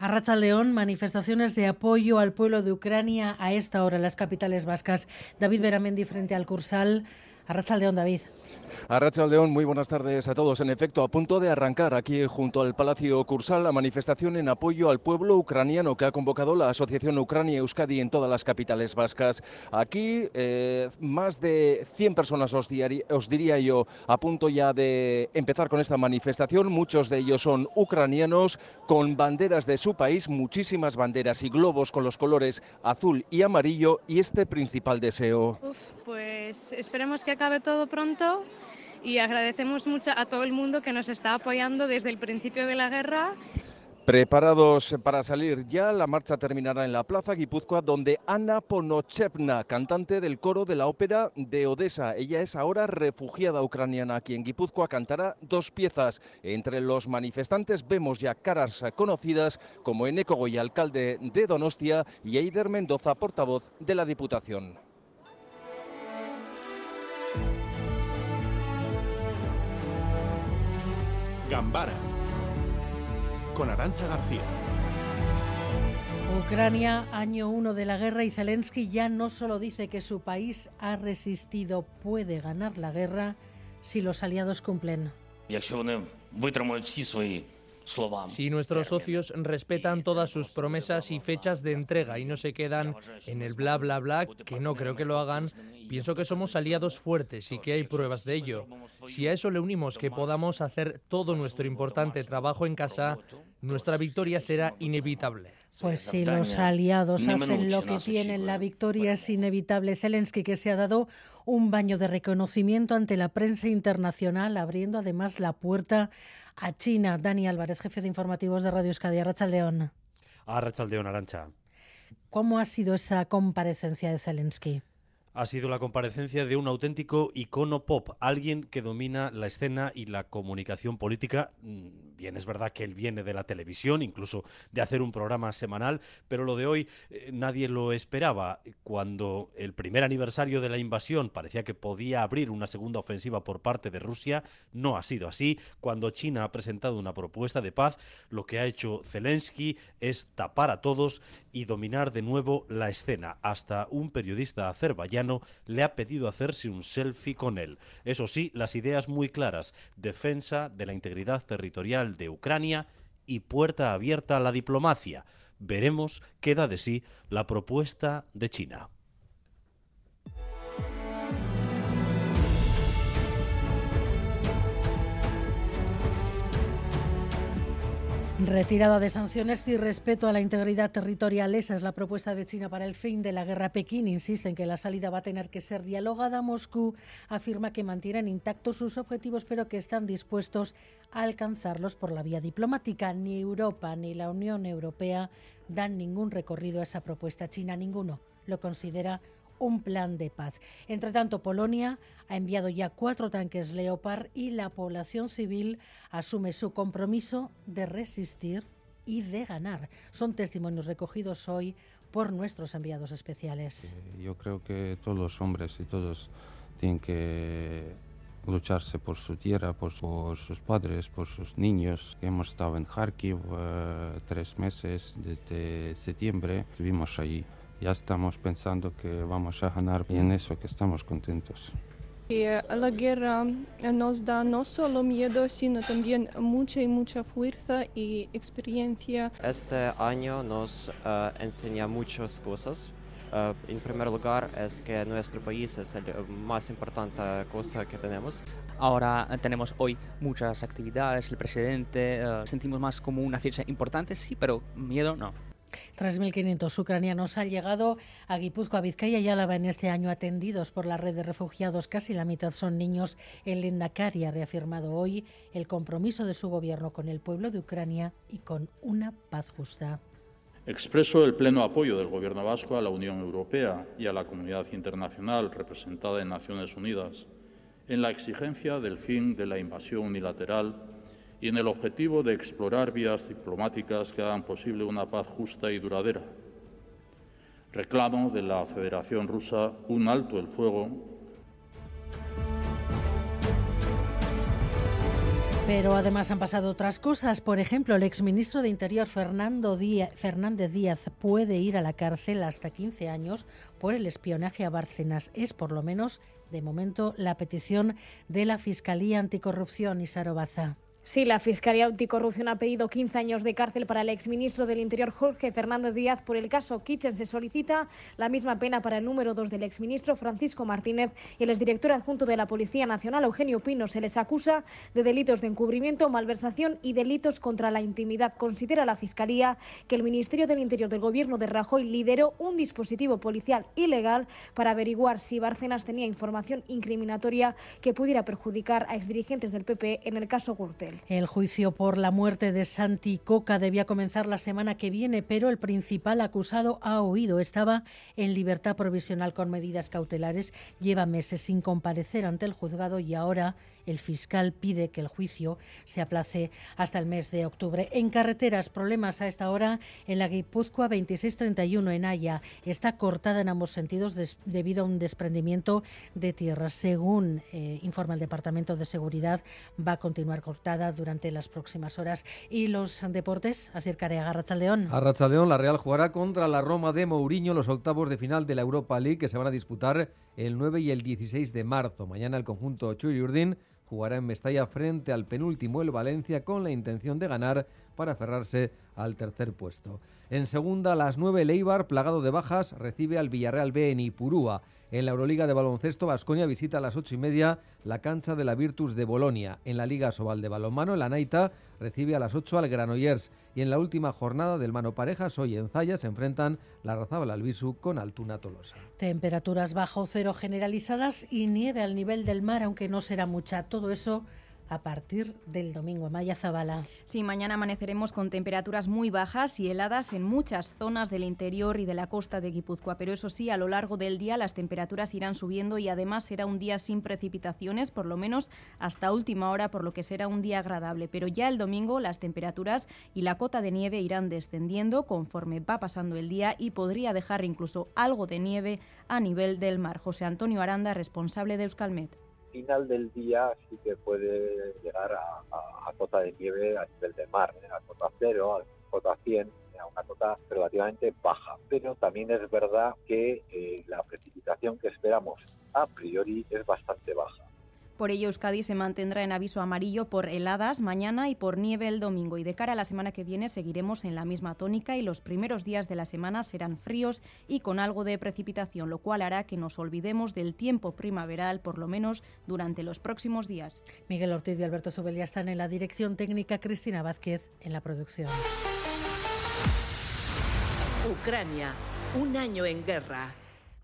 Arracha León, manifestaciones de apoyo al pueblo de Ucrania a esta hora en las capitales vascas. David Beramendi frente al Cursal. Arracha León, David. Arracha León, muy buenas tardes a todos. En efecto, a punto de arrancar aquí junto al Palacio Cursal la manifestación en apoyo al pueblo ucraniano que ha convocado la Asociación Ucrania Euskadi en todas las capitales vascas. Aquí eh, más de 100 personas os, os diría yo a punto ya de empezar con esta manifestación. Muchos de ellos son ucranianos con banderas de su país, muchísimas banderas y globos con los colores azul y amarillo y este principal deseo. Uf, pues esperemos que acabe todo pronto y agradecemos mucho a todo el mundo que nos está apoyando desde el principio de la guerra. Preparados para salir ya, la marcha terminará en la Plaza Guipúzcoa, donde Ana Ponochevna, cantante del coro de la ópera de Odessa. Ella es ahora refugiada ucraniana aquí en Guipúzcoa, cantará dos piezas. Entre los manifestantes vemos ya caras conocidas como Eneco Goya, alcalde de Donostia, y Eider Mendoza, portavoz de la Diputación. Gambara con Arancha García. Ucrania, año uno de la guerra y Zelensky ya no solo dice que su país ha resistido, puede ganar la guerra si los aliados cumplen. Si nuestros socios respetan todas sus promesas y fechas de entrega y no se quedan en el bla bla bla, que no creo que lo hagan, pienso que somos aliados fuertes y que hay pruebas de ello. Si a eso le unimos que podamos hacer todo nuestro importante trabajo en casa, nuestra victoria será inevitable. Pues si los aliados hacen lo que tienen, la victoria es inevitable. Zelensky que se ha dado un baño de reconocimiento ante la prensa internacional, abriendo además la puerta a China. Dani Álvarez, jefe de informativos de Radio Euskadi, Arrachaldeón. Arrachaldeón, Arancha. ¿Cómo ha sido esa comparecencia de Zelensky? Ha sido la comparecencia de un auténtico icono pop, alguien que domina la escena y la comunicación política. Mm, bien, es verdad que él viene de la televisión, incluso de hacer un programa semanal, pero lo de hoy eh, nadie lo esperaba. Cuando el primer aniversario de la invasión parecía que podía abrir una segunda ofensiva por parte de Rusia, no ha sido así. Cuando China ha presentado una propuesta de paz, lo que ha hecho Zelensky es tapar a todos y dominar de nuevo la escena. Hasta un periodista le ha pedido hacerse un selfie con él. Eso sí, las ideas muy claras, defensa de la integridad territorial de Ucrania y puerta abierta a la diplomacia. Veremos qué da de sí la propuesta de China. Retirada de sanciones y respeto a la integridad territorial. Esa es la propuesta de China para el fin de la guerra. Pekín insiste en que la salida va a tener que ser dialogada. Moscú afirma que mantienen intactos sus objetivos, pero que están dispuestos a alcanzarlos por la vía diplomática. Ni Europa ni la Unión Europea dan ningún recorrido a esa propuesta china. Ninguno lo considera un plan de paz. Entre tanto, Polonia ha enviado ya cuatro tanques Leopard y la población civil asume su compromiso de resistir y de ganar. Son testimonios recogidos hoy por nuestros enviados especiales. Yo creo que todos los hombres y todos tienen que lucharse por su tierra, por, sus padres, por sus niños. Hemos estado en Kharkiv eh, tres meses desde septiembre, estuvimos allí ya estamos pensando que vamos a ganar y en eso que estamos contentos. Y eh, la guerra eh, nos da no solo miedo, sino también mucha y mucha fuerza y experiencia. Este año nos uh, enseña muchas cosas. Uh, en primer lugar, es que nuestro país es la más importante cosa que tenemos. Ahora tenemos hoy muchas actividades, el presidente, uh, sentimos más como una fecha importante, sí, pero miedo no. 3.500 ucranianos han llegado a Guipúzcoa, Vizcaya y Álava en este año atendidos por la red de refugiados. Casi la mitad son niños. El Lendakari ha reafirmado hoy el compromiso de su gobierno con el pueblo de Ucrania y con una paz justa. Expreso el pleno apoyo del Gobierno vasco a la Unión Europea y a la comunidad internacional representada en Naciones Unidas en la exigencia del fin de la invasión unilateral y en el objetivo de explorar vías diplomáticas que hagan posible una paz justa y duradera. Reclamo de la Federación Rusa un alto el fuego Pero además han pasado otras cosas. Por ejemplo, el exministro de Interior Fernando Díaz, Fernández Díaz puede ir a la cárcel hasta 15 años por el espionaje a Bárcenas. Es por lo menos, de momento, la petición de la Fiscalía Anticorrupción y Sarobaza. Sí, la Fiscalía Anticorrupción ha pedido 15 años de cárcel para el exministro del Interior Jorge Fernández Díaz por el caso Kitchen. Se solicita la misma pena para el número 2 del exministro Francisco Martínez y el exdirector adjunto de la Policía Nacional Eugenio Pino. Se les acusa de delitos de encubrimiento, malversación y delitos contra la intimidad. Considera la Fiscalía que el Ministerio del Interior del Gobierno de Rajoy lideró un dispositivo policial ilegal para averiguar si Bárcenas tenía información incriminatoria que pudiera perjudicar a exdirigentes del PP en el caso Gürtel. El juicio por la muerte de Santi Coca debía comenzar la semana que viene, pero el principal acusado ha huido. Estaba en libertad provisional con medidas cautelares. Lleva meses sin comparecer ante el juzgado y ahora el fiscal pide que el juicio se aplace hasta el mes de octubre. En carreteras, problemas a esta hora en la Guipúzcoa 2631 en Haya. Está cortada en ambos sentidos debido a un desprendimiento de tierra. Según eh, informa el Departamento de Seguridad, va a continuar cortada durante las próximas horas. Y los deportes, así Carea, Arrachaldeón. Arrachaldeón, la Real jugará contra la Roma de Mourinho los octavos de final de la Europa League que se van a disputar el 9 y el 16 de marzo. Mañana el conjunto Churi Urdin jugará en Mestalla frente al penúltimo el Valencia con la intención de ganar para aferrarse al tercer puesto. En segunda, las nueve Leibar, plagado de bajas, recibe al Villarreal B en Ipurúa. En la Euroliga de baloncesto, Vasconia visita a las ocho y media la cancha de la Virtus de Bolonia. En la Liga Sobal de balonmano, el Anaita recibe a las 8 al Granollers. Y en la última jornada del mano parejas, hoy en Zaya se enfrentan la Razabal Albisu con Altuna Tolosa. Temperaturas bajo cero generalizadas y nieve al nivel del mar, aunque no será mucha. Todo eso a partir del domingo. Maya Zabala. Sí, mañana amaneceremos con temperaturas muy bajas y heladas en muchas zonas del interior y de la costa de Guipúzcoa, pero eso sí, a lo largo del día las temperaturas irán subiendo y además será un día sin precipitaciones, por lo menos hasta última hora, por lo que será un día agradable. Pero ya el domingo las temperaturas y la cota de nieve irán descendiendo conforme va pasando el día y podría dejar incluso algo de nieve a nivel del mar. José Antonio Aranda, responsable de Euskalmet final del día sí que puede llegar a, cota de nieve a nivel de mar, ¿eh? a cota cero, a cota 100, a una cota relativamente baja. Pero también es verdad que eh, la precipitación que esperamos a priori es bastante baja. Por ello, Euskadi se mantendrá en aviso amarillo por heladas mañana y por nieve el domingo. Y de cara a la semana que viene seguiremos en la misma tónica y los primeros días de la semana serán fríos y con algo de precipitación, lo cual hará que nos olvidemos del tiempo primaveral, por lo menos durante los próximos días. Miguel Ortiz y Alberto Zubel están en la dirección técnica, Cristina Vázquez en la producción. Ucrania, un año en guerra.